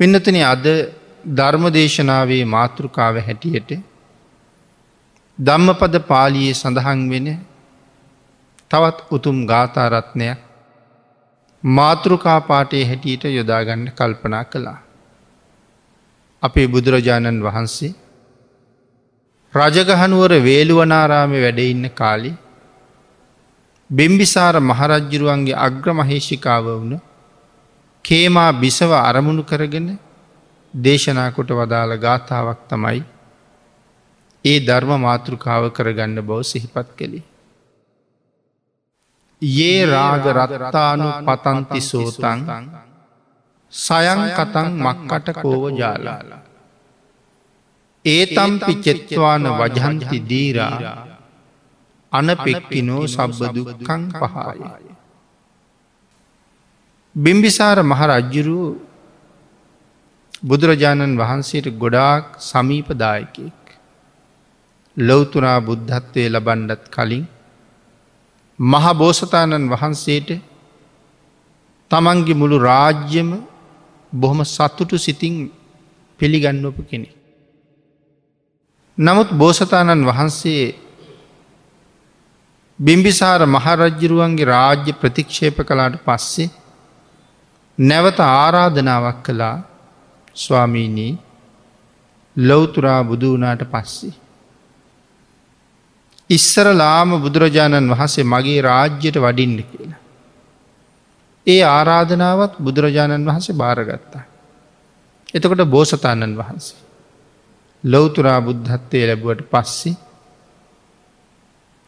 වෙන්නතන අද ධර්මදේශනාවේ මාතෘකාව හැටියට ධම්මපද පාලියේ සඳහන් වෙන තවත් උතුම් ගාථාරත්නයක් මාතෘකාපාටේ හැටියට යොදාගන්න කල්පනා කළා. අපේ බුදුරජාණන් වහන්සේ රජගහනුවර වේළුවනාරාමය වැඩඉන්න කාලි බිම්බිසාර මහරජ්ජුරුවන්ගේ අග්‍රමහේෂිකාව වුණ කේමා බිසව අරමුණු කරගෙන දේශනාකොට වදාළ ගාථාවක් තමයි ඒ ධර්ම මාතෘකාව කරගන්න බව සිහිපත් කළේ. ඒ රාග රත්තානු පතන්ති සෝතන් සයන් කතන් මක්කට කෝව ජාලාලා. ඒතම්පි චෙත්වාන වජහන්ති දීරා අනපෙක්කිනෝ සබ්බදුකං පහාය. බිම්බිසාර මහරජ්ජුරුව බුදුරජාණන් වහන්සේට ගොඩාක් සමීපදායකෙක්. ලොවතුරා බුද්ධත්වය ලබන්ඩත් කලින් මහබෝසතාණන් වහන්සේට තමන්ගේ මුළු රාජ්‍යම බොහොම සත්තුටු සිතින් පිළිගන්නවපු කෙනෙ. නමුත් බෝසතාණන් වහන්සේ බිම්බිසාර මහරජ්ජරුවන්ගේ රාජ්‍ය ප්‍රතික්ෂේප කලාට පස්සේ නැවත ආරාධනාවක් කළා ස්වාමීනී ලොවතුරා බුදුවනාට පස්සේ. ඉස්සරලාම බුදුරජාණන් වහන්සේ මගේ රාජ්‍යයට වඩින්න කියලා. ඒ ආරාධනාවත් බුදුරජාණන් වහන්සේ භාරගත්තා. එතකොට බෝසතාණන් වහන්සේ. ලොවතුරා බුද්ධත්වය ලැබුවට පස්සේ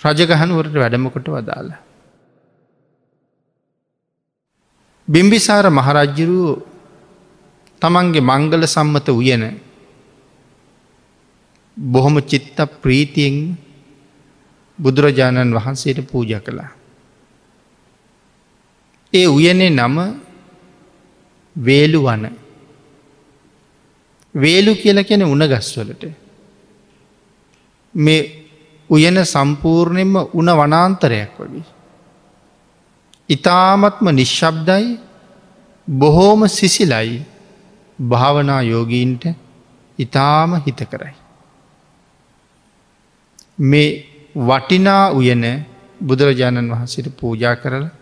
රජගහනුවරට වැඩමකොට වදාලා. බිම්බිසාර මහරජ්ජුරුව තමන්ගේ මංගල සම්මත උයන බොහොම චිත්ත ප්‍රීතියෙන් බුදුරජාණන් වහන්සේට පූජ කළා. ඒ උයනේ නම වේලු වන. වේලු කියල කෙන උනගස්වලට. මේ උයන සම්පූර්ණයෙන්ම උන වනාන්තරයක් වගේ. ඉතාමත්ම නිශ්ශබ්දයි බොහෝම සිසිලයි භාවනා යෝගීන්ට ඉතාම හිත කරයි. මේ වටිනා උයන බුදුරජාණන් වහන්සේට පූජා කරලා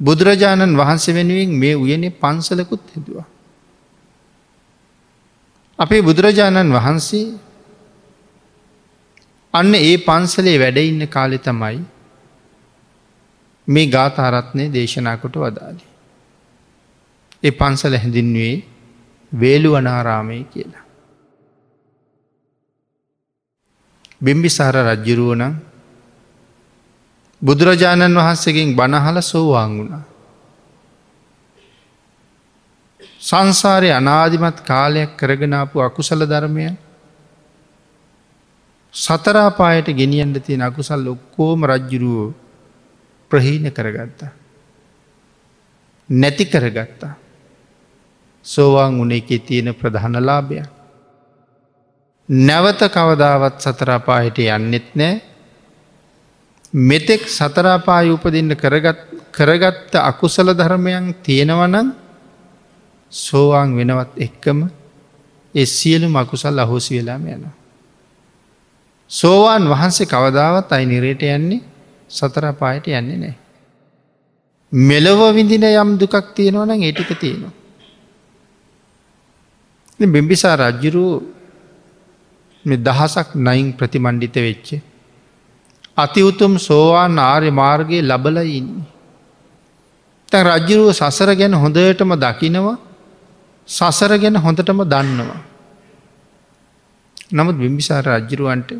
බුදුරජාණන් වහන්සේ වෙනුවෙන් මේ උයනේ පන්සලකුත් හෙදවා. අපේ බුදුරජාණන් වහන්සේ අන්න ඒ පන්සලේ වැඩඉන්න කාලෙ තමයි මේ ගාථාරත්නය දේශනාකොට වදාලි. ඒ පන්සල හැඳින්වේ වේළුවනාරාමය කියලා. බිම්බිසාර රජ්ජුරුවන බුදුරජාණන් වහන්සේගෙන් බණහල සෝවාන් වුණා. සංසාරය අනාධිමත් කාලයක් කරගෙනාපු අකුසල ධර්මය සතරාපායට ගෙනියන්ට තියෙන අකුසල් ඔක්කෝම රජ්ජුරුවෝ ප්‍රහීන කරගත්තා. නැති කරගත්තා. සෝවාන් උන එකේ තියෙන ප්‍රධානලාභයක්. නැවත කවදාවත් සතරාපායට යන්නෙත් නෑ මෙතෙක් සතරාපාය උපදින්න කරගත්ත අකුසල ධර්මයන් තියෙනවනම් සෝවාන් වෙනවත් එක්කම එ සියලු මකුසල් අහෝසි වෙලාම යනවා. සෝවාන් වහන්සේ කවදාවත් අයි නිරයට යන්නේ සතරපායට යන්නේ නෑ. මෙලොව විඳින යම් දුකක් තියෙනවනම් ඒටික තියෙනවා. බිම්බිසා රජ්ජුරු දහසක් නයින් ප්‍රතිමණ්ඩිත වෙච්චේ. අති උතුම් සෝවාන් ආර්ය මාර්ගයේ ලබල ඉන්නේ. තැන් රජ්ජුරුව සසර ගැන හොඳටම දකිනවා සසර ගැන හොඳටම දන්නවා. නමුත් බිම්බිසාර රජ්ජරුවන්ට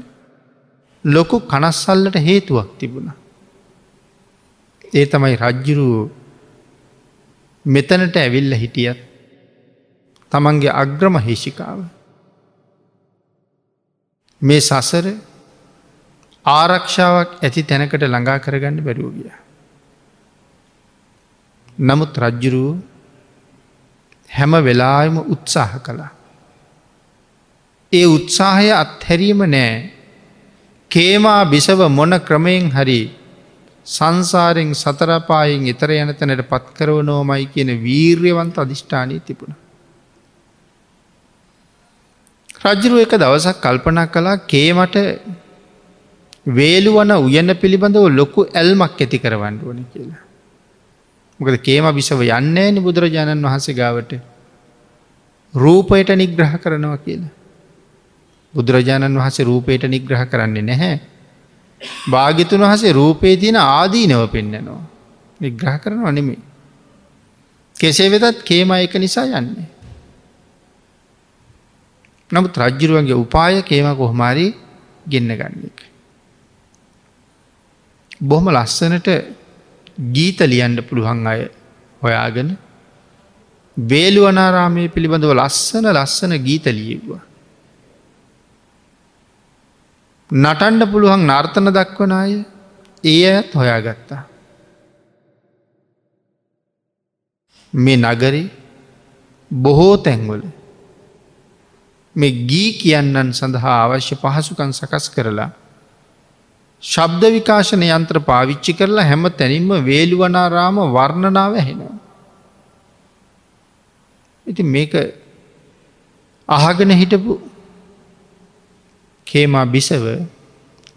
ලොකු කනස්සල්ලට හේතුවක් තිබුණ. ඒ තමයි රජ්ජුරුව මෙතනට ඇවිල්ල හිටියත් තමන්ගේ අග්‍රම හේෂිකාව. මේ සසර ආරක්ෂාවක් ඇති තැනකට ළඟා කරගන්න බැරූ ගිය. නමුත් රජ්ජුරුව හැම වෙලාම උත්සාහ කළා. ඒ උත්සාහය අත්හැරීම නෑ කේමා බිසව මොන ක්‍රමයෙන් හරි සංසාරෙන් සතරපායෙන් එතර යන තැනට පත්කරව නෝමයි කියන වීර්යවන්ත අධිෂ්ඨානය තිබුණ. රජ්ජුරුව එක දවසක් කල්පනා කලා කේමට වේලුවන උයන්න පිළිබඳව ලොකු ඇල්මක් ඇති කරවන්න ඕන කියලා. මොකද කේම බිසව යන්නේ නි බුදුරජාණන් වහන්සේ ගාවට රූපයට නිග්‍රහ කරනවා කියලා. බුදුරජාණන් වහසේ රූපයට නිග්‍රහ කරන්නේ නැහැ. භාගිතුන් වහසේ රූපේ තියෙන ආදීනව පෙන්න්නනවා. නිග්‍රහ කරන අනෙමේ. කෙසේ වෙතත් කේම එක නිසා යන්නේ. නමුත් රජ්ජිරුවන්ගේ උපාය කේම කොහොමාරී ගෙන්න්න ගන්න එක. බොහොම ලස්සනට ගීත ලියන්ඩ පුළුවන් අය හොයාගෙන වේලුවනාරාමය පිළිබඳව ලස්සන ලස්සන ගීත ලියව්වා. නටන්ඩ පුළුවන් නර්තන දක්වන අය ඒ ඇත් හොයාගත්තා. මේ නගරේ බොහෝ තැන්වල මේ ගී කියන්නන් සඳහා අවශ්‍ය පහසුකන් සකස් කරලා ශබ්ද විකාශන යන්ත්‍ර පාවිච්චි කරලා හැම තැනින්ම වේළුවනාරාම වර්ණනාව හෙනවා. ඉති මේක අහගෙන හිටපු කේමා බිසව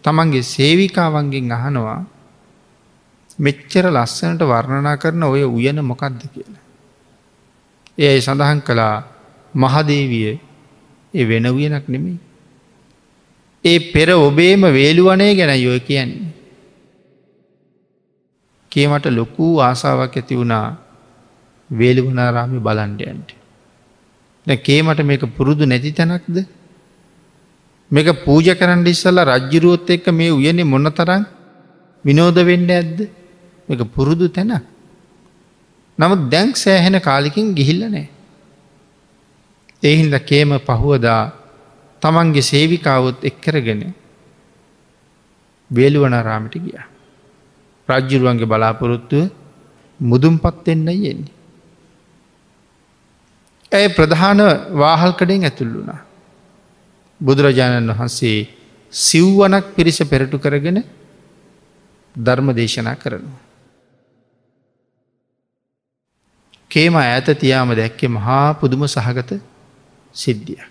තමන්ගේ සේවිකාවන්ගෙන් අහනවා මෙච්චර ලස්සනට වර්ණනා කරන ඔය උයන මොකක්ද කියලා. එයයි සඳහන් කළා මහදේවිය ඒ වෙන වියනක් නෙමෙයි. ඒ පෙර ඔබේම වේළුවනේ ගැන යොය කියන්නේ. කියමට ලොකූ ආසාාවක් ඇති වුණා වේළුවනාරාමි බලන්ඩයන්ට. කේමට මේක පුරුදු නැති තැනක්ද මේක පූජ කරන්න ඉස්සල්ල රජ්ජිරුවොත් එක්ක මේ උයනෙ මොන්න තරන් විනෝද වෙන්න ඇද්ද මේක පුරුදු තැන. නමුත් දැන්ක් සෑහෙන කාලිකින් ගිහිල්ල නෑ. එහින්ද කේම පහුවදා තමන්ගේ සේවිකාවොත් එක්කරගෙන වේළුවනරාමිට ගිය. රජ්ජුරුවන්ගේ බලාපොරොත්තුව මුදුම් පත්වෙන්න යෙන්නේ. ඇය ප්‍රධාන වාහල්කඩෙන් ඇතුල් වුණා. බුදුරජාණන් වහන්සේ සිව්වනක් පිරිස පෙරටු කරගෙන ධර්ම දේශනා කරනවා. කේම ඇත තියාම දැක්කේ මහා පුදුම සහගත සිද්ධිය.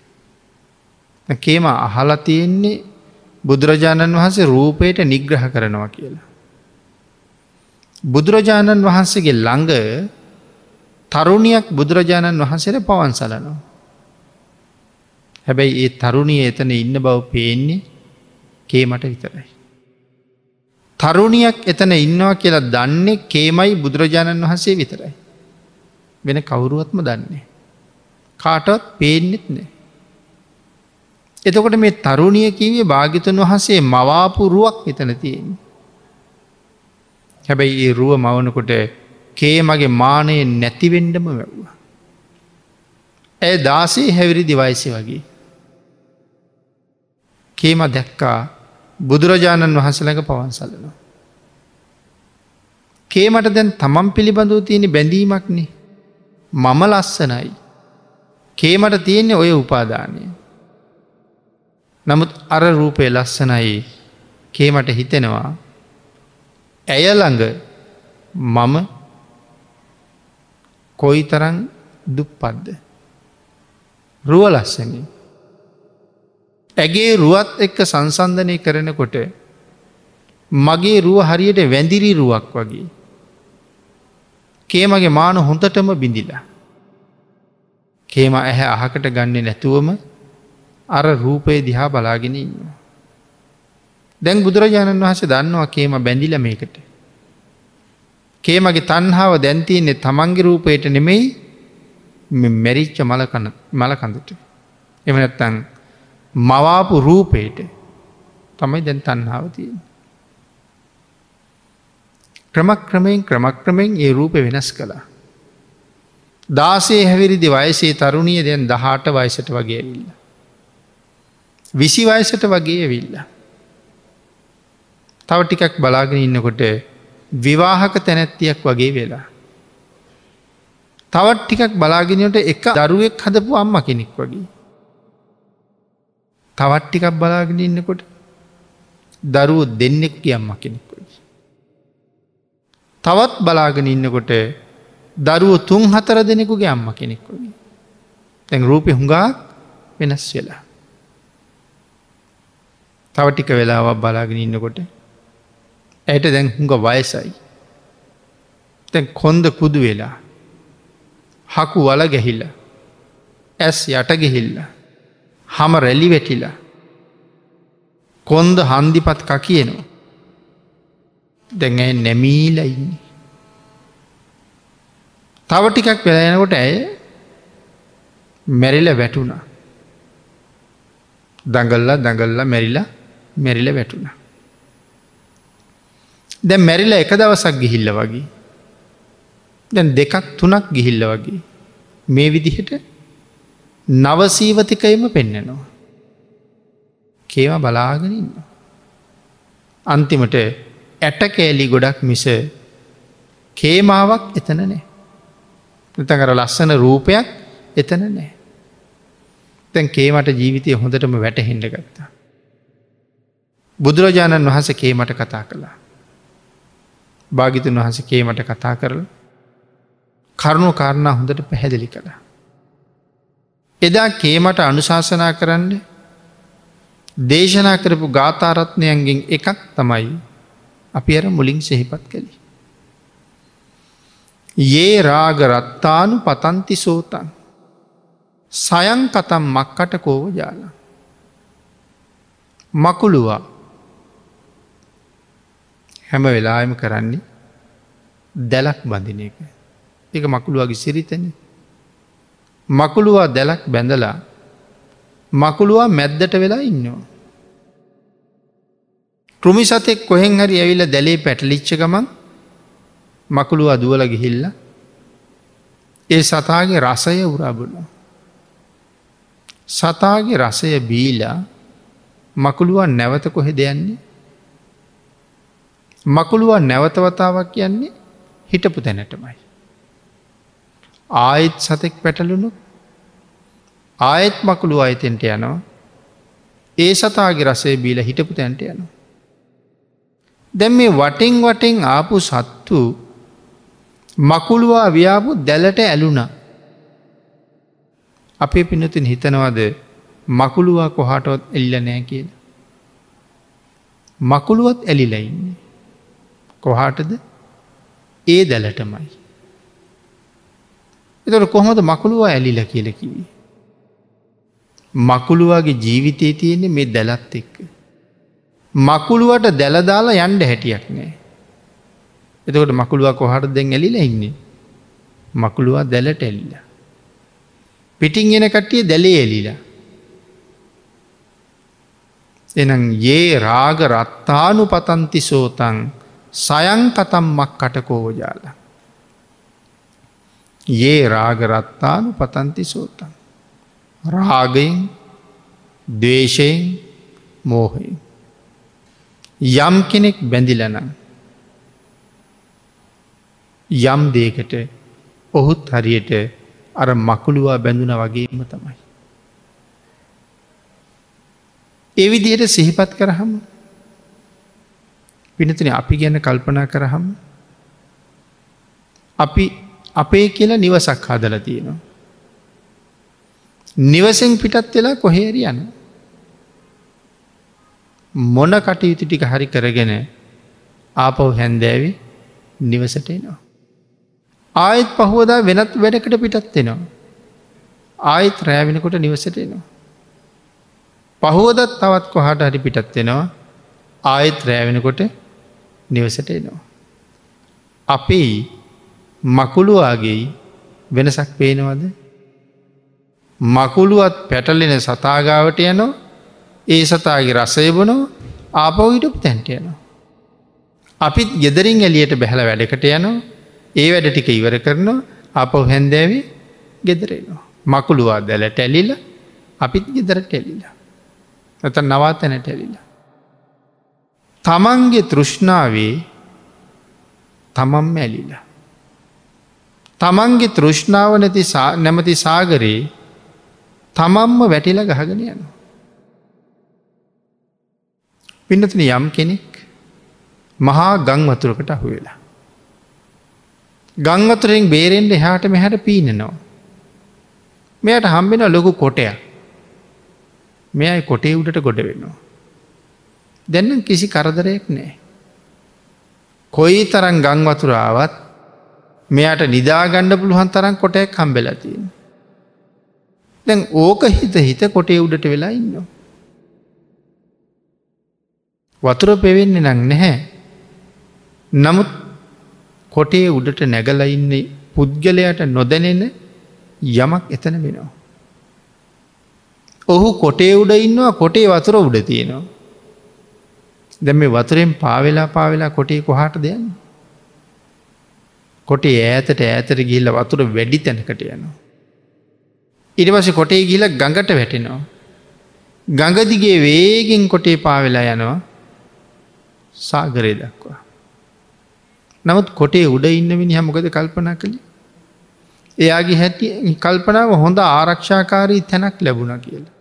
කේම අහලා තියෙන්නේ බුදුරජාණන් වහන්සේ රූපයට නිග්‍රහ කරනවා කියලා. බුදුරජාණන් වහන්සේගේ ළඟ තරුණයක් බුදුරජාණන් වහන්සේට පවන් සලනවා. හැබැයි ඒ තරුණිය එතන ඉන්න බව පේන්නේ කේමට විතරයි. තරුණියක් එතන ඉන්නවා කියලා දන්නේ කේමයි බුදුරජාණන් වහන්සේ විතරයි. වෙන කවුරුවත්ම දන්නේ. කාටවත් පේන්නෙත් නෑ. එතකොට මේ තරුණිය කිවේ භාගිතන් වහන්සේ මවාපුරුවක් එතන තියෙන්. හැබැයි ඒ රුව මවනකොට කේ මගේ මානය නැතිවෙන්ඩම වැැව්වා. ඇය දාසේ හැවිරි දිවයිසි වගේ. කේම දැක්කා බුදුරජාණන් වහන්සලක පවන්සලනවා. කේමට දැන් තමන් පිළිබඳව තියෙන බැඳීමක්නේ මම ලස්සනයි. කේමට තියෙන්නේ ඔය උපාදානය. නමුත් අර රූපය ලස්සනයි කේමට හිතෙනවා ඇය ළඟ මම කොයි තරන් දුප්පද්ද. රුව ලස්සනින්. ඇගේ රුවත් එක්ක සංසන්ධනය කරනකොට මගේ රුව හරියට වැඳිරි රුවක් වගේ. කේමගේ මාන හොඳටම බිඳිලා. කේම ඇහැ අහකට ගන්න නැතුවම අර රූපය දිහා බලාගෙන ඉන්න. දැන් බුදුරජාණන් වහස දන්නවා කේම බැඳිල මේකට. කේමගේ තන්හාාව දැන්තියන්නේ තමන්ගේ රූපයට නෙමෙයි මැරිච්ච මලකඳට. එමනැත්තන් මවාපු රූපයට තමයි දැන් තන්හාාව තියෙන. ක්‍රමක්‍රමයෙන් ක්‍රමක්‍රමයෙන් ඒ රූප වෙනස් කළා. දාසේ හැවිරිදි වයසේ තරුණිය දැන් දහට වයසට වගේ ඇවිල්ල. විසි වයසට වගේ ඇවිල්ල. තව ටිකක් බලාගෙන ඉන්නකොට විවාහක තැනැත්තියක් වගේ වෙලා. තවත් ටිකක් බලාගෙනට එක දරුවෙක් හදපු අම්ම කෙනෙක් වගේ. තවත් ටිකක් බලාගෙන ඉන්නකොට දරුව දෙන්නෙක් අම්ම කෙනෙක් වගේ. තවත් බලාගෙන ඉන්නකොට දරුව තුන් හතර දෙනෙකුගේ අම්ම කෙනෙක් වගේ. තැන් රූපය හුඟාක් වෙනස් වෙලා. තව ටික වෙලාවක් බලාගෙන ඉන්නකොට ඇයට දැන් හුඟ වයසයි. තැන් කොන්ද කුදු වෙලා හකු වල ගැහිල්ල ඇස් යට ගෙහිල්ල හම රැලි වැටිලා කොන්ද හන්දිපත් ක කියනවා දැන් ඇ නැමීල ඉන්නේ තව ටිකක් වෙලයනකොට ඇය මැරිල වැටුණා දඟල්ල දඟල්ල මැරිලා මැරිල වැටුණ. දැ මැරිල එක දවසක් ගිහිල්ල වගේ. දැන් දෙකක් තුනක් ගිහිල්ල වගේ. මේ විදිහට නවසීවතිකයම පෙන්නනවා. කේම බලාගෙනන්න. අන්තිමට ඇට කෑලි ගොඩක් මිස කේමාවක් එතන නෑ. නතකර ලස්සන රූපයක් එතන නෑ. තැන් කේමට ජීවිතය හොඳටම වැටහෙන්ඩ ගත්තා. බුදුරජාණන් වහස කේමට කතා කළා. භාගිතුන් වහස කේමට කතා කරල කරුණු කාරණා හොඳට පැහැදිලි කළා. එදා කේමට අනුශාසනා කරන්න දේශනා කරපු ගාථාරත්නයන්ගෙන් එකක් තමයි අපි අර මුලින් සෙහිපත් කළි. ඒ රාග රත්තානු පතන්ති සෝතන් සයන් කතම් මක්කට කෝව ජාල. මකුළුවා හැම වෙලාම කරන්නේ දැලක් බඳින එක. එක මකුළුවගේ සිරිතන. මකුළුවා දැලක් බැඳලා මකුළුවා මැද්දට වෙලා ඉන්නවා. කෘමි සතෙක් කොහෙන් හරි ඇවිල දැලේ පැටලිච්ච ගමන් මකුළුව අදුවල ගිහිල්ල ඒ සතාගේ රසය උරාබුණු. සතාගේ රසය බීලා මකුළුවන් නැවත කොහෙ දෙයන්නේ මකුළුවන් නැවතවතාවක් කියන්නේ හිටපු තැනටමයි. ආයෙත් සතෙක් පැටලුණු ආයෙත් මකුළු අයිතෙන්ට යනවා ඒ සතාගේ රසේ බීල හිටපු තැන්ට යනවා. දැම් මේ වටින් වටින් ආපු සත්තු මකුළුවා ව්‍යාපු දැලට ඇලුන අපේ පිනතින් හිතනවද මකුළුවා කොහටවත් එල්ල නෑ කියල. මකුළුවත් ඇලිලයින්නේ. කොහාටද ඒ දැලටමයි. එතට කොහොමද මකුළුවා ඇලිල කියලකිවී. මකුළුවගේ ජීවිතය තියෙන්නේ මේ දැලත් එක්ක. මකුළුවට දැලදාලා යන්ඩ හැටියක් නෑ. එතකොට මකුළුව කොහට දෙෙන් ඇලිල ඉන්නේ. මකුළුවා දැලට එල්ල. පිටිං එන කට්ටිය දැලේ එලිලා. එනම් ඒ රාග රත්තානු පතන්ති සෝතන් සයංකතම්මක් කටකෝජාල. ඒ රාගරත්තානු පතන්ති සෝතන්. රාගයෙන් දේශයෙන් මෝහයෙන්. යම් කෙනෙක් බැඳිලනම් යම් දේකට ඔහුත් හරියට අර මකුළුවා බැඳුන වගේම තමයි. එවිදියට සිහිපත් කරහම පිනතින අපි ගැන කල්පනා කරහම් අපි අපේ කියලා නිවසක් හදල තියෙනවා. නිවසෙන් පිටත් වෙලා කොහේරි යන මොන කටයුතු ටික හරි කරගෙන ආපව් හැන්දෑවි නිවසට එනවා. ආයෙත් පහෝදා වෙනත් වැඩකට පිටත් වෙනවා. ආයෙත් රෑවෙනකොට නිවසට එනවා. පහෝදත් තවත් කොහට හරි පිටත් වෙනවා ආයෙත් රෑවෙනකොට නිවසට එනවා. අපේ මකුළුවාගේ වෙනසක් පේනවද මකුළුවත් පැටලෙන සතාගාවට යනවා ඒ සතාගේ රසය බොනෝ ආපවහිටපු තැන්ට යනවා. අපිත් ගෙදරින් එලියට බැහල වැඩකට යනවා ඒ වැඩ ටික ඉවර කරනවා අපව හැන්දෑවේ ගෙදරෙනවා. මකුළුවා දැලට ඇලිල අපිත් ගෙදරට එලිලා. ඇත නවාතැනට ඇලිලා. තමන්ගේ තෘෂ්ණාවේ තමම් ඇලිලා. තමන්ගේ තෘෂ්ණාව නැති නැමති සාගරයේ තමම්ම වැටිල ගහගෙන යනවා. පින්නතින යම් කෙනෙක් මහා ගං වතුරකට අහු වෙලා. ගංවතුරෙන් බේරෙන්ට එහාට මෙහැට පීනනවා. මෙයට හම්බෙන ලොකු කොටයක් මෙයයි කොටේ උඩට ගොඩ වෙනවා. දැන්න කිසි කරදරයක් නෑ. කොයි තරන් ගං වතුරාවත් මෙයට නිදාගණ්ඩ පුළුවන් තරන් කොටයක් කම්බෙලතින්. දැන් ඕක හිත හිත කොටේ උඩට වෙලා ඉන්න. වතුර පෙවෙන්නේ නං නැහැ. නමුත් කොටේ උඩට නැගල ඉන්නේ පුද්ගලයට නොදැනෙන යමක් එතන වෙනවා. ඔහු කොටේ උඩ ඉන්නවා කොටේ වතුර උඩ තියෙනවා. දැම මේ වතුරෙන් පාවෙලා පාවෙලා කොටේ කොහාට දෙයන්න. කොටේ ඈතට ඈතර ගිල්ල වතුර වැඩි තැනකට යනවා. ඉරිවස කොටේ ගිල ගඟට වැටෙනවා. ගඟදිගේ වේගෙන් කොටේ පාවෙලා යනවා සාගරය දක්වා. නමුත් කොටේ උඩ ඉන්න මිනි හමොකද කල්පනා කළේ. එයාගේ හැටි කල්පනාව හොඳ ආරක්ෂාකාරී තැනක් ලැබුණ කියලා.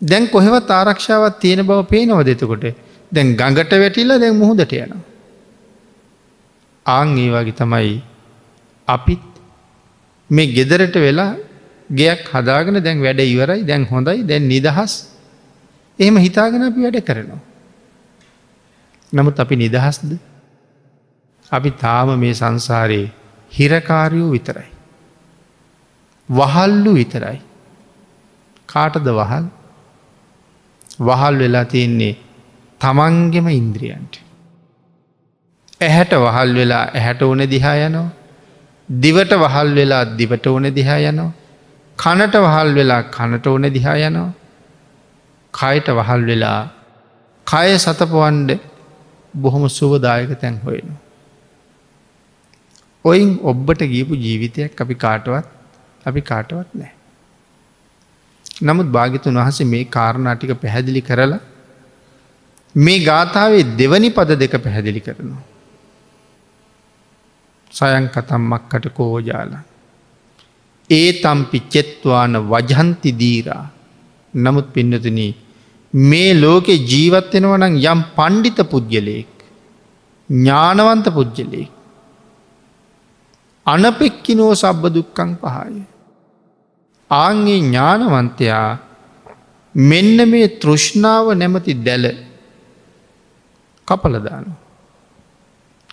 දැන් කොහෙවත් ආරක්ෂාවත් තියෙන බව පේනව දෙතකොට දැන් ගඟට වැටිල්ල දැන් මුහදට යනවා. ආං ඒ වගේ තමයි අපිත් මේ ගෙදරට වෙලා ගයක් හදාගෙන දැන් වැඩ ඉවරයි දැන් හොඳයි දැන් නිදහස් එහෙම හිතාගෙන අපි වැඩ කරනවා. නමුත් අපි නිදහස්ද අපි තාම මේ සංසාරයේ හිරකාරයෝ විතරයි. වහල්ලු විතරයි. කාටද වහල් වහල් වෙලා තියෙන්නේ තමන්ගෙම ඉන්ද්‍රියන්ට. ඇහැට වහල් වෙලා ඇහැට ඕන දිහා යනවා. දිවට වහල් වෙලා දිවට ඕන දිහා යනවා. කනට වහල් වෙලා කනට ඕන දිහා යනවා. කයට වහල් වෙලා කය සතපවන්ඩ බොහොම සුවදායක තැන් හොයෙනවා. ඔයින් ඔබ්බට ගීපු ජීවිතයක් අපි කාටවත් අපි කාටවත් නෑ. නමුත් භාගිතුන් වහස මේ කාරණාටික පැහැදිලි කරලා මේ ගාථාවේ දෙවනි පද දෙක පැහැදිලි කරනවා. සයන් කතම්මක්කට කෝජාල. ඒ තම්පි චෙත්වාන වජහන්ති දීරා නමුත් පින්නතුන මේ ලෝකෙ ජීවත්වෙනවනං යම් පණ්ඩිත පුද්ගලයෙක් ඥානවන්ත පුද්ගලයෙක් අනපෙක්කිනෝ සබ්බ දුක්කං පහය. ආංගේ ඥානවන්තයා මෙන්න මේ තෘෂ්ණාව නැමති දැල කපලදානු.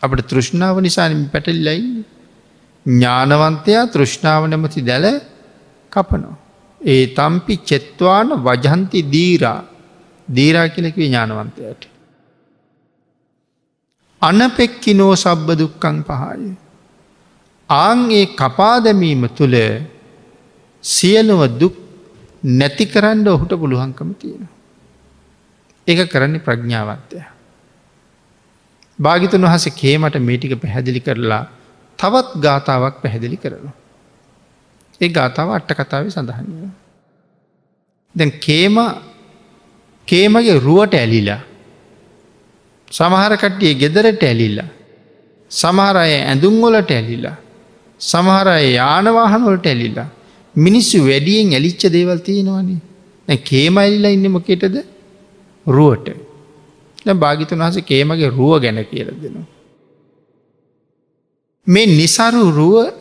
අපට තෘෂ්ණාව නිසානින් පැටල්ලයි ඥානවන්තයා තෘෂ්ණාව නැමති දැල කපනෝ. ඒ තම්පි චෙත්වාන වජහන්ති දීරා දීරා කියලෙකි ඥානවන්තයට. අනපෙක්කිනෝ සබ්බ දුක්කං පහය. ආංගේ කපා දැමීම තුළ සියලුව දුක් නැති කරන්න ඔහුට පුළුවන්කම තියෙන. ඒක කරන්නේ ප්‍රඥාවත්වය. භාගිතන් වහස කේමට මේටික පැහැදිලි කරලා තවත් ගාථාවක් පැහැදිලි කරනවා. ඒ ගාථාව අට්ට කතාව සඳහන්න. දැන් කේම කේමගේ රුවට ඇලිලා සමහරකට්ටිය ගෙදරට ඇලිල්ලා සමහර අය ඇඳුම්වලට ඇලිලා සමහර යානවාහනොලට ඇලිලා මිනිස්සු වැඩියෙන් ඇලිච්ච දේවල් තියෙනවානේ නැ කේම ඇල්ලා ඉන්න මොකෙටද රුවට භාගිතන් වහස කේමගේ රුව ගැන කියල දෙනවා. මේ නිසරු රුව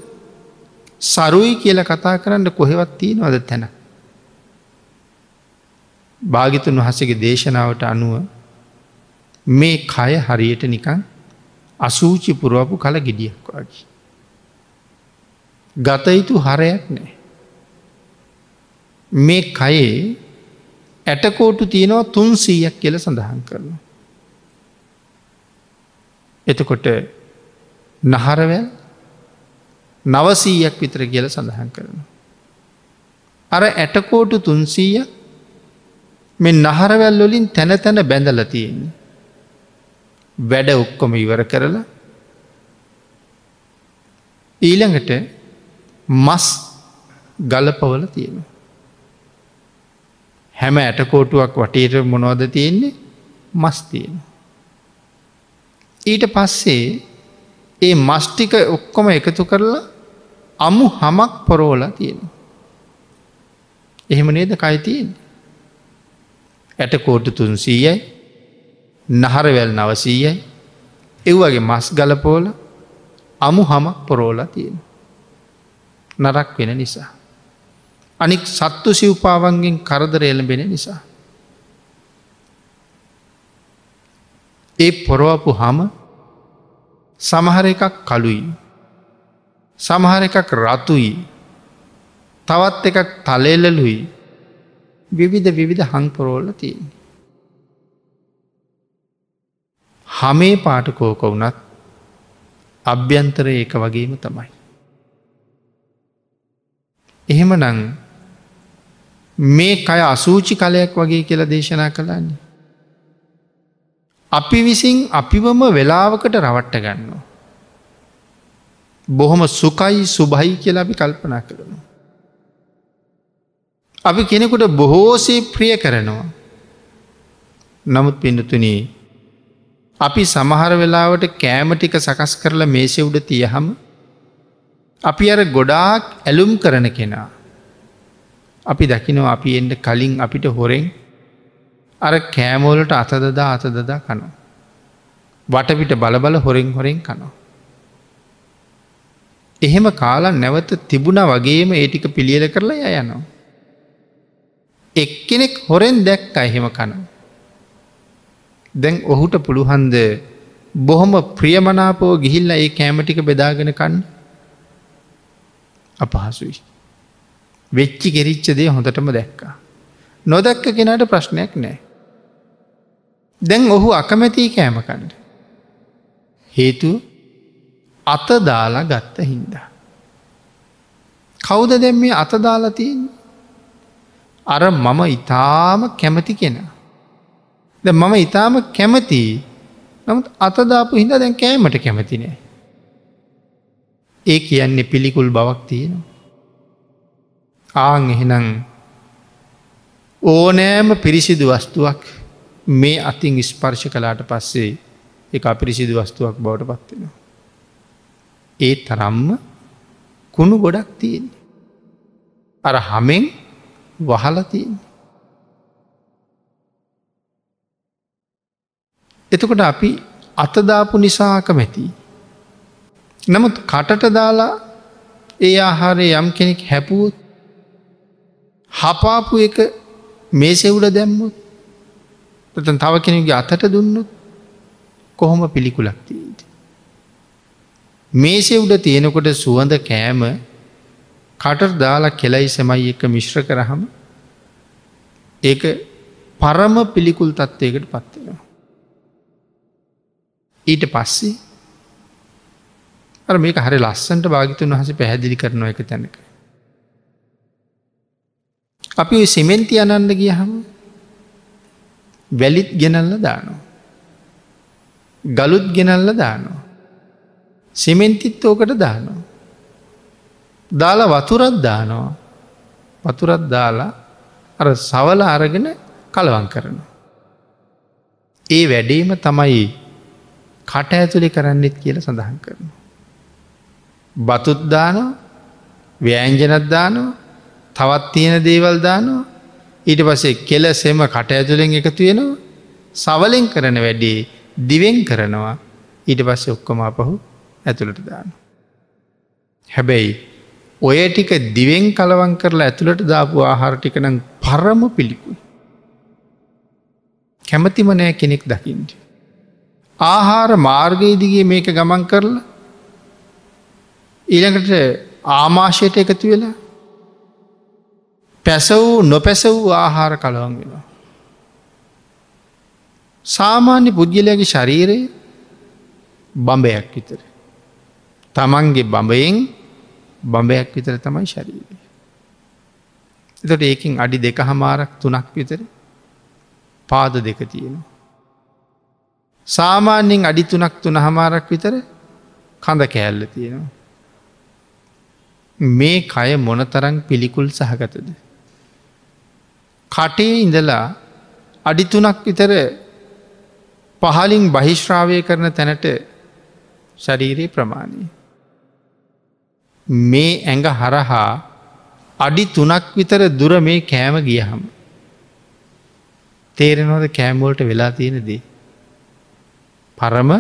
සරුයි කියල කතා කරන්න කොහෙවත් තියෙනවද තැන. භාගිතුන් වහසගේ දේශනාවට අනුව මේ කය හරියට නිකං අසූචි පුරුවපු කල ගෙඩියක් වගේ. ගතයුතු හරයක් නෑ. මේ කයේ ඇටකෝටු තියෙනවා තුන් සීයක් කියල සඳහන් කරනු. එතකොට නහරවැල් නවසීයක් විතර කියල සඳහන් කරන. අර ඇටකෝටු තුන්සීය මෙ නහරවැල් වලින් තැන තැන බැඳල තියෙන්නේ. වැඩ ඔක්කොම ඉවර කරලා ඊළඟට මස් ගලපවල තියෙන. හැම ඇටකෝටුවක් වටේට මොනවද තියෙන්නේ මස් තියෙන. ඊට පස්සේ ඒ මස්ටික ඔක්කොම එකතු කරලා අමු හමක් පොරෝල තියෙන. එහෙම නේද කයිතියෙන්. ඇටකෝටු තුන්සීයයි නහරවැල් නවසීයයි එව්වගේ මස් ගලපෝල අමු හමක් පොරෝලා තියෙන. නරක් වෙන නිසා. අනික් සත්තු සිව්පාවන්ගෙන් කරදර එළඹෙන නිසා. ඒ පොරවපු හම සමහර එකක් කළුයි. සමහර එකක් රතුයි තවත් එකක් තලෙල්ලලුයි විවිධ විවිධ හංපොරෝල්ල තියෙන. හමේ පාටකෝක වුනත් අභ්‍යන්තර ඒක වගේම තමයි. එහෙම නං මේ කය අසූචි කලයක් වගේ කියලා දේශනා කළන්නේ. අපි විසින් අපිවම වෙලාවකට රවට්ට ගන්නවා. බොහොම සුකයි සුභයි කියලා අපි කල්පනා කරනවා. අපි කෙනෙකුට බොහෝසේ ප්‍රිය කරනවා. නමුත් පිඩතුනී අපි සමහර වෙලාවට කෑම ටික සකස් කරලා මේසෙ උඩ තියහම අපි අර ගොඩාක් ඇලුම් කරන කෙනා. අපි දකිනෝ අපි එන්ට කලින් අපිට හොරෙන් අර කෑමෝලට අතදදා අතදදා කනවා. වටපිට බලබල හොරෙන් හොරෙන් කනවා. එහෙම කාලා නැවත තිබුණ වගේම ඒටික පිළියල කරලා යනවා. එක්කෙනෙක් හොරෙන් දැක්ක එහෙම කනවා. දැන් ඔහුට පුළුහන්ද බොහොම ප්‍රියමනාපෝ ගිහිල්ල ඒ කෑමටික බෙදාගෙන කන්න අපහසුයි. වෙච්චි ගෙරිච්ච දේ හොඳටම දැක්කා. නොදැක්ක කෙනට ප්‍රශ්නයක් නෑ. දැන් ඔහු අකමැතිී කෑමකණ්ඩ. හේතු අත දාලා ගත්ත හින්දා. කෞද දැම් මේ අත දාලතින් අර මම ඉතාම කැමති කෙනා. ද මම ඉතාම කැමති නමුත් අතදාපු හිද දැන් කෑමට කැමති නෑ. ඒ කියන්නේ පිළිකුල් බවක් තියෙනවා. ආං එහෙනං ඕනෑම පිරිසිදු වස්තුවක් මේ අතින් ස්පර්ශ කලාට පස්සේ එක අපිරිසිදු වස්තුවක් බවට පත්වෙනවා. ඒ තරම්ම කුණු ගොඩක් තියෙන. අර හමෙන් වහලතියෙන්. එතකොට අපි අතදාපු නිසාකමැති. නමුත් කටට දාලා ඒ ආහාරය යම් කෙනෙක් හැපුවොත් හපාපු එක මේ සෙවුල දැම්මුත් තන් තව කෙනෙගේ අතට දුන්නොත් කොහොම පිළිකුලක්තිීද. මේසෙ උඩ තියෙනකොට සුවඳ කෑම කට දාලා කෙලයි සැමයි එක මිශ්‍ර කරහම ඒ පරම පිළිකුල් තත්වයකට පත්වෙනවා. ඊට පස්සේ අර මේක හරි ලස්සන්ට භාගිතුන් වහස පැහැදිලි කරනවා එක තැනක. අපි ඔය සිමෙන්ති අනන්ද ගියහම වැලිත් ගෙනල්ල දානවා. ගලුත් ගෙනල්ල දානවා. සිමෙන්තිත් ඕකට දානවා. දාලා වතුරත් දානවා වතුරත් දාලා අර සවල අරගෙන කලවන් කරන. ඒ වැඩේම තමයි කට ඇතුළි කරන්නෙත් කියල සඳහන් කරන. බතුත්දානවා ව්‍යෑංජනත්දානවා තවත් තියෙන දේවල් දානවා ඊට පසේ කෙල සෙම කට ඇතුළෙන් එකතු වෙනවා සවලෙන් කරන වැඩේ දිවෙන් කරනවා ඊට පස්සේ ඔක්කොම අපහු ඇතුළට දාන. හැබැයි ඔය ටික දිවෙන් කලවන් කරලා ඇතුළට දාපු ආහාර ටිකනම් පරම පිළිකුයි. කැමතිම නෑ කෙනෙක් දකිින්ට. ආහාර මාර්ගයේදිගේ මේක ගමන් කරලා ඊළඟට ආමාශයට එකතු වෙලා පැසවූ නොපැස වූ ආහාර කලවන් වෙනවා. සාමාන්‍ය පුද්ගලයාගේ ශරීරයේ බඹයක් විතර. තමන්ගේ බඹයෙන් බඹයක් විතර තමයි ශරීරය. එතට ඒකින් අඩි දෙක හමාරක් තුනක් විතර පාද දෙක තියෙනවා. සාමාන්‍යෙන් අඩි තුනක් තුන හමාරක් විතර කඳ කෑල්ල තියෙනවා. මේ කය මොනතරං පිළිකුල් සහගතද. කටේ ඉඳලා අඩිතුනක් විතර පහලින් බහිශ්‍රාවය කරන තැනට ශරීරයේ ප්‍රමාණී. මේ ඇඟ හරහා අඩි තුනක් විතර දුර මේ කෑම ගියහම. තේරෙනවද කෑම්වෝල්ට වෙලා තියෙනදී. පරම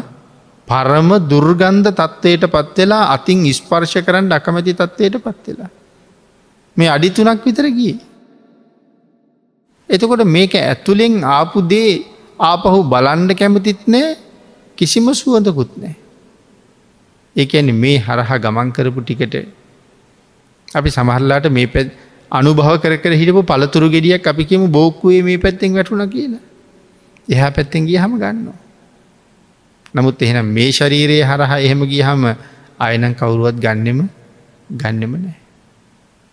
පරම දුර්ගන්ධ තත්ත්වයට පත්වෙලා අතින් ස්පර්ශ කරන්න අකමැති තත්වයට පත්වෙලා. මේ අඩි තුනක් විතර ගිය. එතකොට මේක ඇතුළෙන් ආපු දේ ආපහු බලන්ඩ කැමතිත් නෑ කිසිම සුවඳකුත් නෑ. ඒඇන මේ හරහා ගමන් කරපු ටිකට අපි සමහරලාට මේ පැත් අනුභව කර හිටපු පළතුරු ගෙඩියක් අපි කියමු බෝක්කුවේ මේ පැත්තෙන් වැටුණ කියලා. එහා පැත්තෙන් ගිය හම ගන්නවා. නමුත් එහෙනම් මේ ශරීරයේ හරහා එහෙම ගිය හම අයනං කවුරුවත් ගන්නෙම ගන්නෙම නෑ.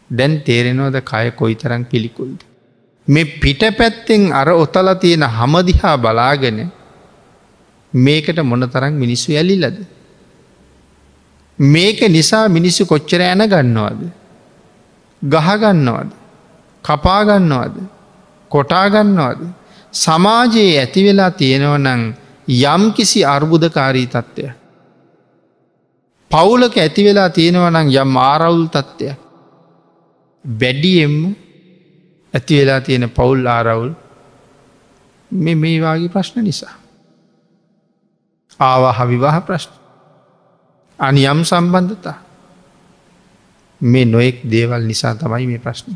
දැන් තේරෙනවද කය කොයි තරං පිළිකුල්ද. මේ පිට පැත්තෙන් අර ඔතල තියෙන හමදිහා බලාගෙන මේකට මොන තරම් මිනිස්සු ඇලිලද. මේක නිසා මිනිස්සු කොච්චර ඇන ගන්නවාද. ගහගන්නවද. කපාගන්නවද. කොටාගන්නවද. සමාජයේ ඇතිවෙලා තියෙනවනං යම් කිසි අර්බුදකාරී තත්ත්වය. පවුලක ඇතිවෙලා තියෙනවනං යම් ආරවුල් තත්ත්වය. වැඩියෙම් ඇතිවෙලා තියෙන පවුල් ආරවුල් මේ මේවාගේ ප්‍රශ්න නිසා. ආවාහ විවාහ ප්‍රශ්න. අනියම් සම්බන්ධතා. මේ නොයෙක් දේවල් නිසා තමයි මේ ප්‍රශ්නය.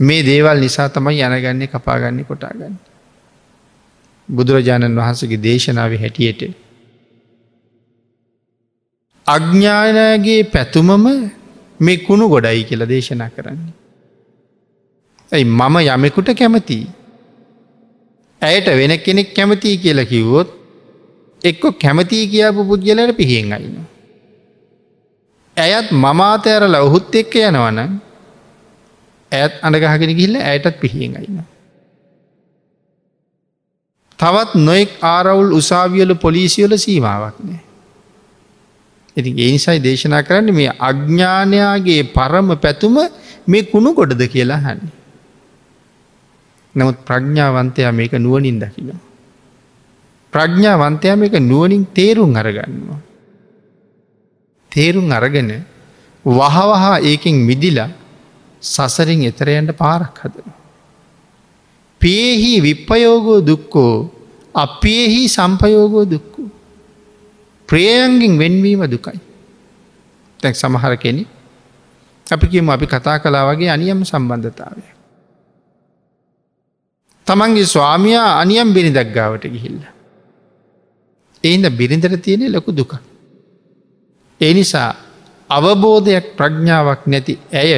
මේ දේවල් නිසා තමයි යනගන්නේ කපාගන්නේ කොටාගන්න. බුදුරජාණන් වහන්සගේ දේශනාව හැටියට. අඥ්ඥානගේ පැතුමම මේ කුණු ගොඩයි කියල දේශනා කරන්නේ. ඇයි මම යමෙකුට කැමතියි. ඇයට වෙන කෙනෙක් කැමතියි කියලා කිව්වොත් එක්කො කැමතිී කියාපු පුද්ගලට පිහෙන් අයිනවා. ඇයත් මමාතෑරල ඔහුත් එක්ක යනවන ඇත් අඩගහගෙන ගිල්ල ඇයටත් පිහියෙන් අයින්න. තවත් නොෙක් ආරවුල් උසාවියල පොලිසියල සීමාවක් නෑ. ඉති ඒනිසයි දේශනා කරන්න මේ අඥ්ඥානයාගේ පරම පැතුම මේ කුණු ගොඩද කියලා හන්නේ. නමුත් ප්‍රඥාවන්තයා මේක නුවනින් දකින. ප්‍රඥාවන්තයා මේක නුවනින් තේරුම් අරගන්නවා. තේරුම් අරගෙන වහවහා ඒකින් මිදිලා සසරින් එතරයන්ට පාරක් හදන. පේහි විප්පයෝගෝ දුක්කෝ අපේහි සම්පයෝගෝ දුක්කු. ප්‍රේයන්ගින් වෙන්වීම දුකයි. තැක් සමහර කෙනෙ අපි කියම අපි කතා කලා වගේ අනියම් සම්බන්ධතාවය. තමන්ගේ ස්වාමයා අනියම් බිනි දක්ගාවට ගිහිල්ල. එයින්ද බිරිඳට තියෙනෙ ලොකු දුකක්. ඒ නිසා අවබෝධයක් ප්‍රඥාවක් නැති ඇය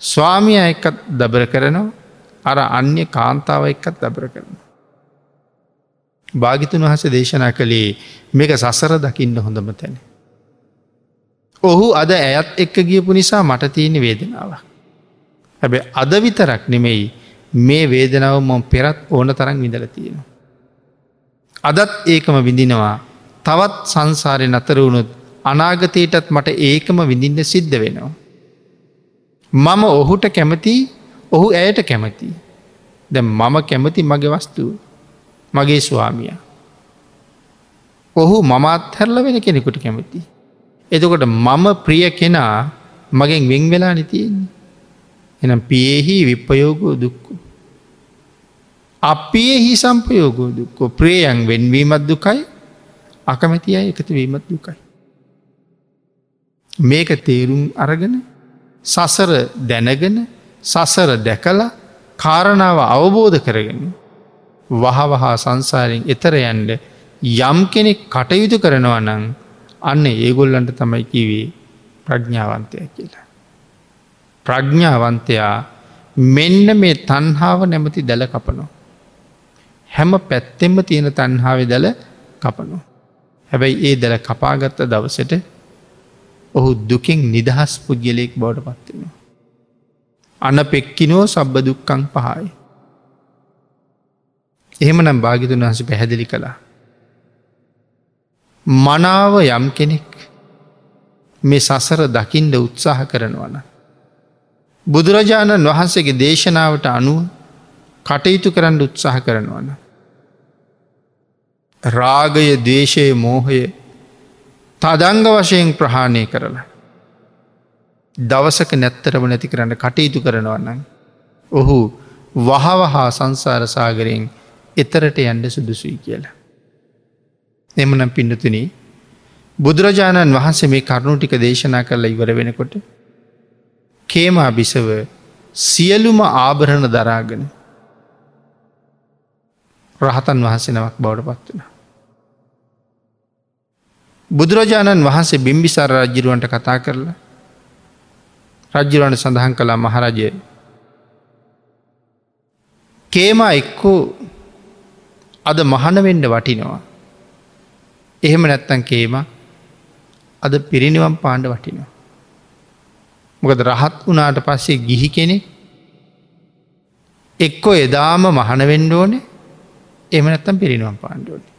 ස්වාමිය එක්කත් දබර කරනවා අර අන්‍ය කාන්තාව එක්කත් දබර කරන. භාගිතුන් වහස දේශනා කළේ මේක සසර දකින්න හොඳම තැන. ඔහු අද ඇයත් එක්ක ගියපු නිසා මට තියෙන වේදනාව. හැබැ අද විතරක් නෙමෙයි මේ වේදනාව මොම් පෙරත් ඕන තරන් විඳල තියෙනවා. අදත් ඒකම විඳිනවා තවත් සංසාරය නතර වුණුත් අනාගතයටත් මට ඒකම විඳින්න සිද්ධ වෙනවා. මම ඔහුට කැමති ඔහු ඇයට කැමති. ද මම කැමති මගේ වස්තුව මගේ ස්වාමිය. ඔහු මමත් හැරල වෙන කෙනෙකුට කැමති. එතකොට මම ප්‍රිය කෙනා මගෙන් වෙන් වෙලා නතියෙන්නේ. එනම් පියෙහි විප්පයෝගෝ දුක්කු. අපියෙහි සම්පයෝගෝ දුක්කෝ ප්‍රේයන් වෙන්වීමත් දුකයි අකමැති අය එකතු වීමත් දුකයි. මේක තේරුම් අරගෙන සසර දැනගෙන සසර දැකලා කාරණාව අවබෝධ කරගෙන වහවහා සංසාරෙන් එතර යන්ඩ යම් කෙනෙක් කටයුතු කරනවා නං අන්න ඒගොල්ලන්ට තමයි කිවේ ප්‍රඥාවන්තය කියලා. ප්‍රඥාවන්තයා මෙන්න මේ තන්හාාව නැමති දැල කපනෝ. හැම පැත්තෙම තියෙන තන්හාාව දැල කපනෝ. හැබැයි ඒ දැල කපාගත්ත දවසට ඔහු දුකින් නිදහස් පුද්ගලයෙක් බවට පත්වෙනවා. අන පෙක්කිනෝ සබ්බ දුක්කං පහයි. එහෙමනම් භාගිතුන් වහස පැහැදිලි කළා. මනාව යම් කෙනෙක් මේ සසර දකිින්ට උත්සාහ කරනවන. බුදුරජාණන් වහන්සේගේ දේශනාවට අනුව කටයුතු කරන්න උත්සාහ කරනවන. රාගය දේශය මෝහය තදංග වශයෙන් ප්‍රහාණය කරලා. දවසක නැත්තරම නැති කරන්න කටයුතු කරනවන්න. ඔහු වහවහා සංසාර සාගරයෙන් එතරට යන්ඩ සුදුසුයි කියලා. එමනම් පිඩතුන බුදුරජාණන් වහන්සේ මේ කරුණු ටික දේශනා කරලා ඉවර වෙනකොට කේමා බිසව සියලුම ආභරණ දරාගෙන රහතන් වහන්සෙනවක් බවට පත්වෙන. බුදුරජාණන් වහන්සේ බිම්බිසාර රජ්ජිරුවන්ට කතා කරලා රජ්ජිරුවන්ට සඳහන් කළා මහරජය කේමා එක්කෝ අද මහනවෙන්ඩ වටිනවා. එහෙම නැත්තන් කේම අද පිරිනිවම් පාණ්ඩ වටිනවා. මොකද රහත් වනාට පස්සේ ගිහි කෙනෙ එක්කො එදාම මහනවෙන්ඩ ඕනේ එම නැත්තම් පිරිනිවම් පාණ්ඩුවන.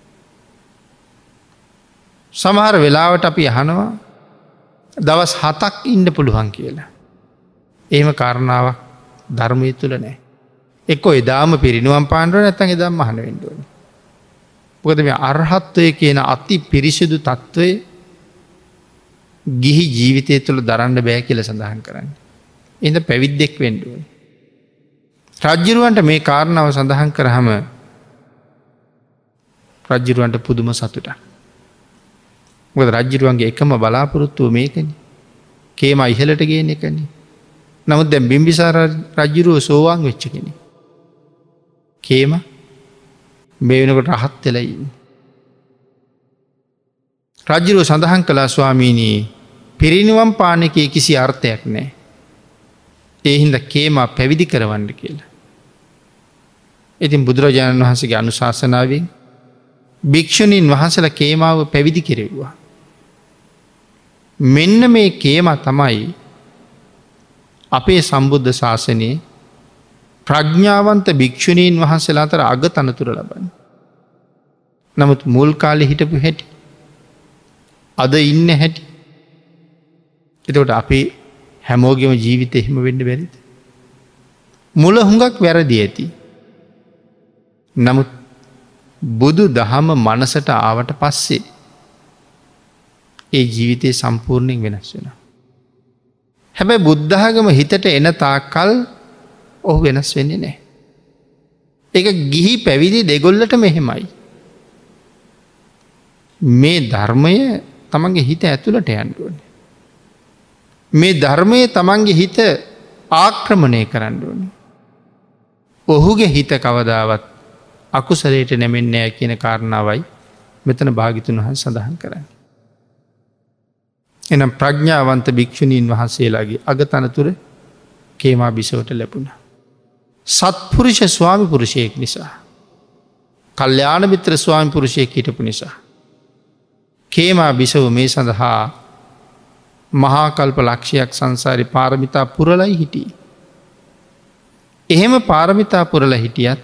සමහර වෙලාවට අපි අහනවා දවස් හතක් ඉන්න පුළුවන් කියලා. එහෙම කාරණාවක් ධර්මය තුළ නෑ. එක්කො එදාම පිරිනුවම් පාණ්ඩුව නැතන් එදම් මහන වෙන්ඩුවන. පොකද මේ අර්හත්වය කියන අති පිරිසිදු තත්ත්වය ගිහි ජීවිතය තුළ දරන්න බෑ කියල සඳහන් කරන්න. එඳ පැවිද්දෙක් වෙන්ඩුවන. රජ්ජරුවන්ට මේ කාරණාව සඳහන් කරහම රජ්ජරුවන්ට පුදුම සතුට. ගොද රජ්ජරුවන්ගේ එකම බලාපොරොත්තුව මේකන කේම ඉහලට ගේන එකන. නමුත් දැ බිම්බිසාර රජ්ජුරුව සෝවාන් වෙච්ච කෙනෙ. කේම මේ වෙනකොට රහත් වෙලයින්න. රජ්ජුරුව සඳහන් කලා ස්වාමීනී පිරිනිවම් පානකය කිසි අර්ථයක් නෑ. ඒහින්ද කේම පැවිදි කරවන්න කියලා. ඉතින් බුදුරජාණන් වහන්සගේ අනුශාසනාවෙන් භික්‍ෂණීන් වහන්සල කේමාව පැවිදි කෙරෙව්වා. මෙන්න මේ කේම තමයි අපේ සම්බුද්ධ ශාසනයේ ප්‍රඥ්ඥාවන්ත භික්‍ෂුණීන් වහන්සේලා අතර අග තනතුර ලබන්න. නමුත් මුල් කාලෙ හිටපු හැටි. අද ඉන්න හැටි. එතකොට අපේ හැමෝගෙම ජීවිත එහෙම වෙන්න බැරිද. මුල හුඟක් වැරදි ඇති. නමුත් බුදු දහම මනසට ආවට පස්සේ ඒ ජීවිතය සම්පූර්ණයෙන් වෙනස් වෙන. හැබැයි බුද්ධාගම හිතට එන තාකල් ඔහු වෙනස් වෙන්නේ නෑ. එක ගිහි පැවිදි දෙගොල්ලට මෙහෙමයි. මේ ධර්මය තමන්ගේ හිත ඇතුළට යන්ඩුවන. මේ ධර්මය තමන්ගේ හිත ආක්‍රමණය කරන්නඩුවන. ඔහුගේ හිත කවදාවත් අකුසලයට නැමෙන්නෑ කියන කාරණාවයි මෙතන භාගිතුන් වහන් සඳහන් කරන්න. එනම් ප්‍රඥ්ඥාවන්ත භික්‍ෂණීන් වහන්සේලාගේ අගතනතුර කේමා බිසවට ලැබුණ. සත්පුරුෂ ස්වාමි පුරුෂයෙක් නිසා. කල්්‍යාන මිත්‍ර ස්වාමි පුරුෂයෙක් හිටපු නිසා. කේමා බිසව මේ සඳහා මහාකල්ප ලක්ෂයක් සංසාරි පාරමිතා පුරලයි හිටිය. එහෙම පාරමිතා පුරල හිටියත්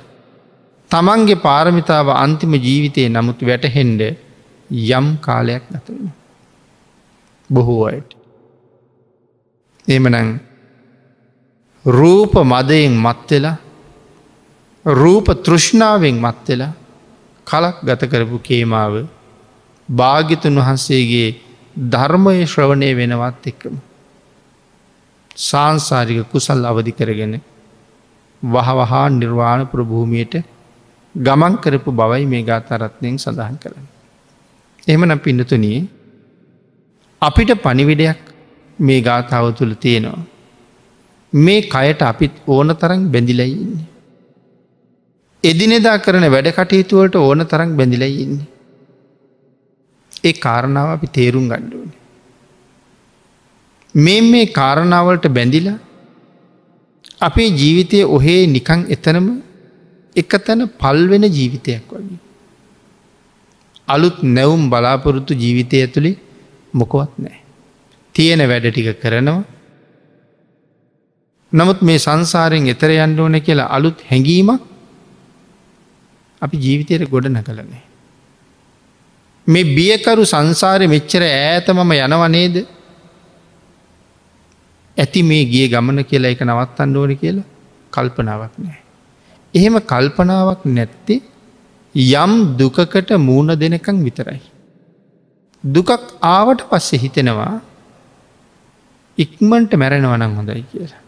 තමන්ගේ පාරමිතාව අන්තිම ජීවිතය නමුත් වැටහෙන්ඩ යම් කාලයක් නැතුවෙන. බොහෝ අයට. එමනං රූප මදයෙන් මත්වෙලා රූප තෘෂ්ණාවෙන් මත්වෙලා කලක් ගත කරපු කේමාව භාගිතුන් වහන්සේගේ ධර්මය ශ්‍රවණය වෙනවත් එක්කම. සාංසාරික කුසල් අවධි කරගෙන වහවහා නිර්වාණ ප්‍රභූමියයට ගමන් කරපු බවයි මේ ගාතරත්නයෙන් සඳහන් කරන. එහමන පිඩතුනී අපිට පනිවිඩයක් මේ ගාථාව තුළ තියෙනවා. මේ කයට අපිත් ඕන තරන් බැඳිලයින්නේ. එදිනෙදා කරන වැඩ කටයුතුවලට ඕන තරන් බැඳිලයින්නේ. ඒ කාරණාව අපි තේරුම් ගණ්ඩුවන. මේ මේ කාරණාවලට බැඳිලා අපේ ජීවිතය ඔහේ නිකං එතනම එක තැන පල්වෙන ජීවිතයක් වගේ. අලුත් නැවුම් බලාපොරොත්තු ජීවිතය ඇතුළි මොකොවත් නෑ. තියෙන වැඩ ටික කරනවා නමුත් මේ සංසාරයෙන් එතර යන්න ඕන කියලා අලුත් හැඟීමක් අපි ජීවිතයට ගොඩන කළනේ. මේ බියකරු සංසාරය මෙච්චර ඈත මම යනවනේද ඇති මේ ගිය ගමන කියලා එක නවත්තන්න ඕන කියලා කල්පනාවක් නෑ. එහෙම කල්පනාවක් නැත්තේ යම් දුකකට මූුණ දෙනකං විතරයි. දුකක් ආවට පස්සේ හිතෙනවා ඉක්මන්ට මැරෙනවනං හොඳයි කියලා.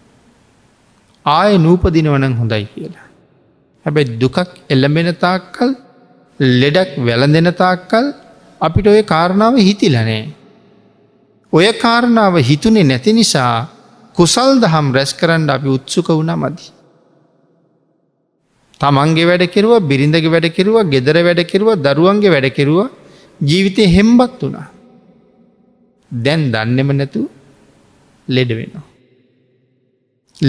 ආය නූපදිනවනං හොඳයි කියලා. හැබැයි දුකක් එල්ලඹෙන තාක්කල් ලෙඩක් වැළඳෙන තාක්කල් අපිට ඔය කාරණාව හිතිලනේ. ඔය කාරණාව හිතුනේ නැති නිසා කුසල් දහම් රැස් කරන්න අපි උත්සුක වුණ මදි. තමන්ගේ වැඩ කෙරුව බිරිඳගේ වැඩ කෙරුව ගෙදර වැඩ කෙරුව දරුවන්ගේ වැඩ කෙරුව ජීවිතය හෙම්බත් වුණා. දැන් දන්නෙම නැතු ලෙඩ වෙනවා.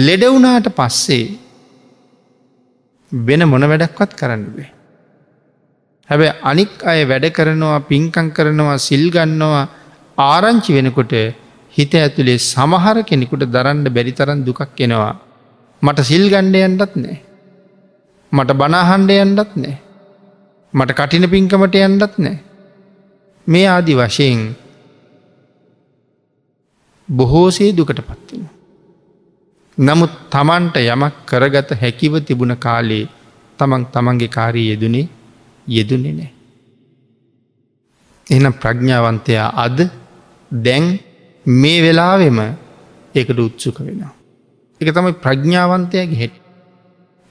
ලෙඩ වුණාට පස්සේ වෙන මොන වැඩක්වත් කරන්න බේ. හැබැ අනික් අය වැඩ කරනවා පින්කං කරනවා සිල්ගන්නවා ආරංචි වෙනකොට හිත ඇතුළේ සමහර කෙනෙකුට දරන්න බැරි තරන් දුකක් එනවා. මට සිල් ගණ්ඩයන්ටත් නෑ. මට බනාහන්ඩ යන්ඩත් නෑ. මට කටින පින්කමට යන්ඩත් නෑ. මේ ආදි වශයෙන් බොහෝසේ දුකට පත්වෙන. නමුත් තමන්ට යමක් කරගත හැකිව තිබුණ කාලේ තමන් තමන්ගේ කාරී යෙදනේ යෙදුනේ නෑ. එනම් ප්‍රඥාවන්තයා අද දැන් මේ වෙලාවෙම ඒකට උත්සුක වෙනවා. එක තමයි ප්‍රඥාවන්තයගේ හෙට.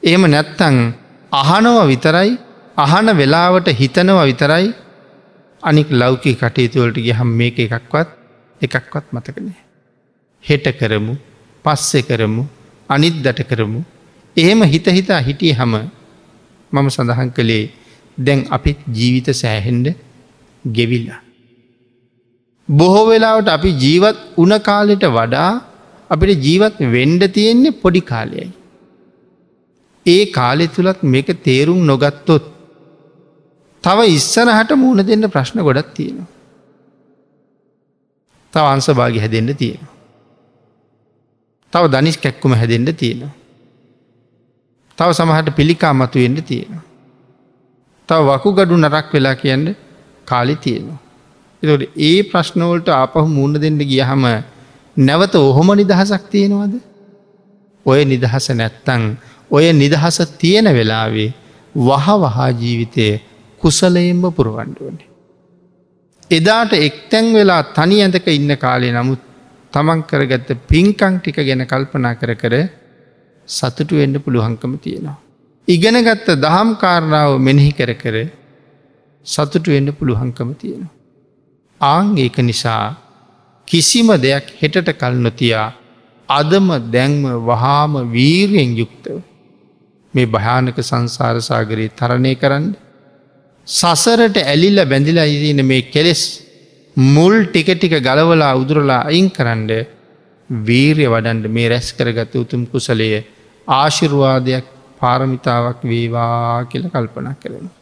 එහෙම නැත්තං අහනව විතරයි අහන වෙලාවට හිතනවා විතරයි අනික් ලෞකි කටයුතුවලට ගහම් මේක එකක්වත් එකක්වත් මතකනේ. හෙට කරමු පස්සෙ කරමු අනිත් දට කරමු එහෙම හිත හිතා හිටිය හම මම සඳහන් කළේ දැන් අපිත් ජීවිත සෑහෙන්ඩ ගෙවිල්ලා. බොහෝ වෙලාවට අපි ජීවත් උන කාලෙට වඩා අපිට ජීවත් වෙන්ඩ තියෙන්නේ පොඩි කාලයයි. ඒ කාලෙ තුළත් මේක තේරුම් නොගත්තොත් තව ඉස්සරහට මූුණ දෙන්න ප්‍රශ්න ගොඩක් තියෙනවා. තව අන්සභාගි හැදෙන්ට තියෙනවා. තව දනිස් කැක්කුම හැදෙන්ට තියෙනවා. තව සමහට පිළිකා මතුවෙන්ට තියෙනවා. තව වකු ගඩු නරක් වෙලා කියන්න කාලි තියෙනවා. එතට ඒ ප්‍රශ්නවලට ආපහු මුණ දෙන්න ගියහම නැවත ඔහොම නිදහසක් තියෙනවද. ඔය නිදහස නැත්තං ඔය නිදහස තියෙන වෙලාවේ වහ වහා ජීවිතය කුසලයෙන්ම පුරුවන්ඩුවනේ. එදාට එක්තැන් වෙලා තනි ඇඳක ඉන්න කාලේ නමුත් තමන් කරගත්ත පින්කං ටික ගැන කල්පනා කර කර සතුටු වෙන්න පුළුවන්කම තියෙනවා. ඉගෙනගත්ත දහම් කාරණාව මෙනෙහි කර කර සතුටු වෙන්න පුළුවන්කම තියෙනවා. ආං ඒක නිසා කිසිම දෙයක් හෙටට කල් නොතියා අදම දැන්ම වහාම වීරයෙන් යුක්තව මේ භයානක සංසාරසාගරයේ තරණය කරන්න සසරට ඇලිල්ල බැඳිලා ඉදින මේ කෙලෙස් මුල් ටික ටික ගලවලා උදුරලා අයින් කරන්න වීරය වඩන්ඩ මේ රැස් කරගත උතුම් කුසලය ආශිර්වාදයක් පාරමිතාවක් වේවා කියල කල්පනා කරනවා.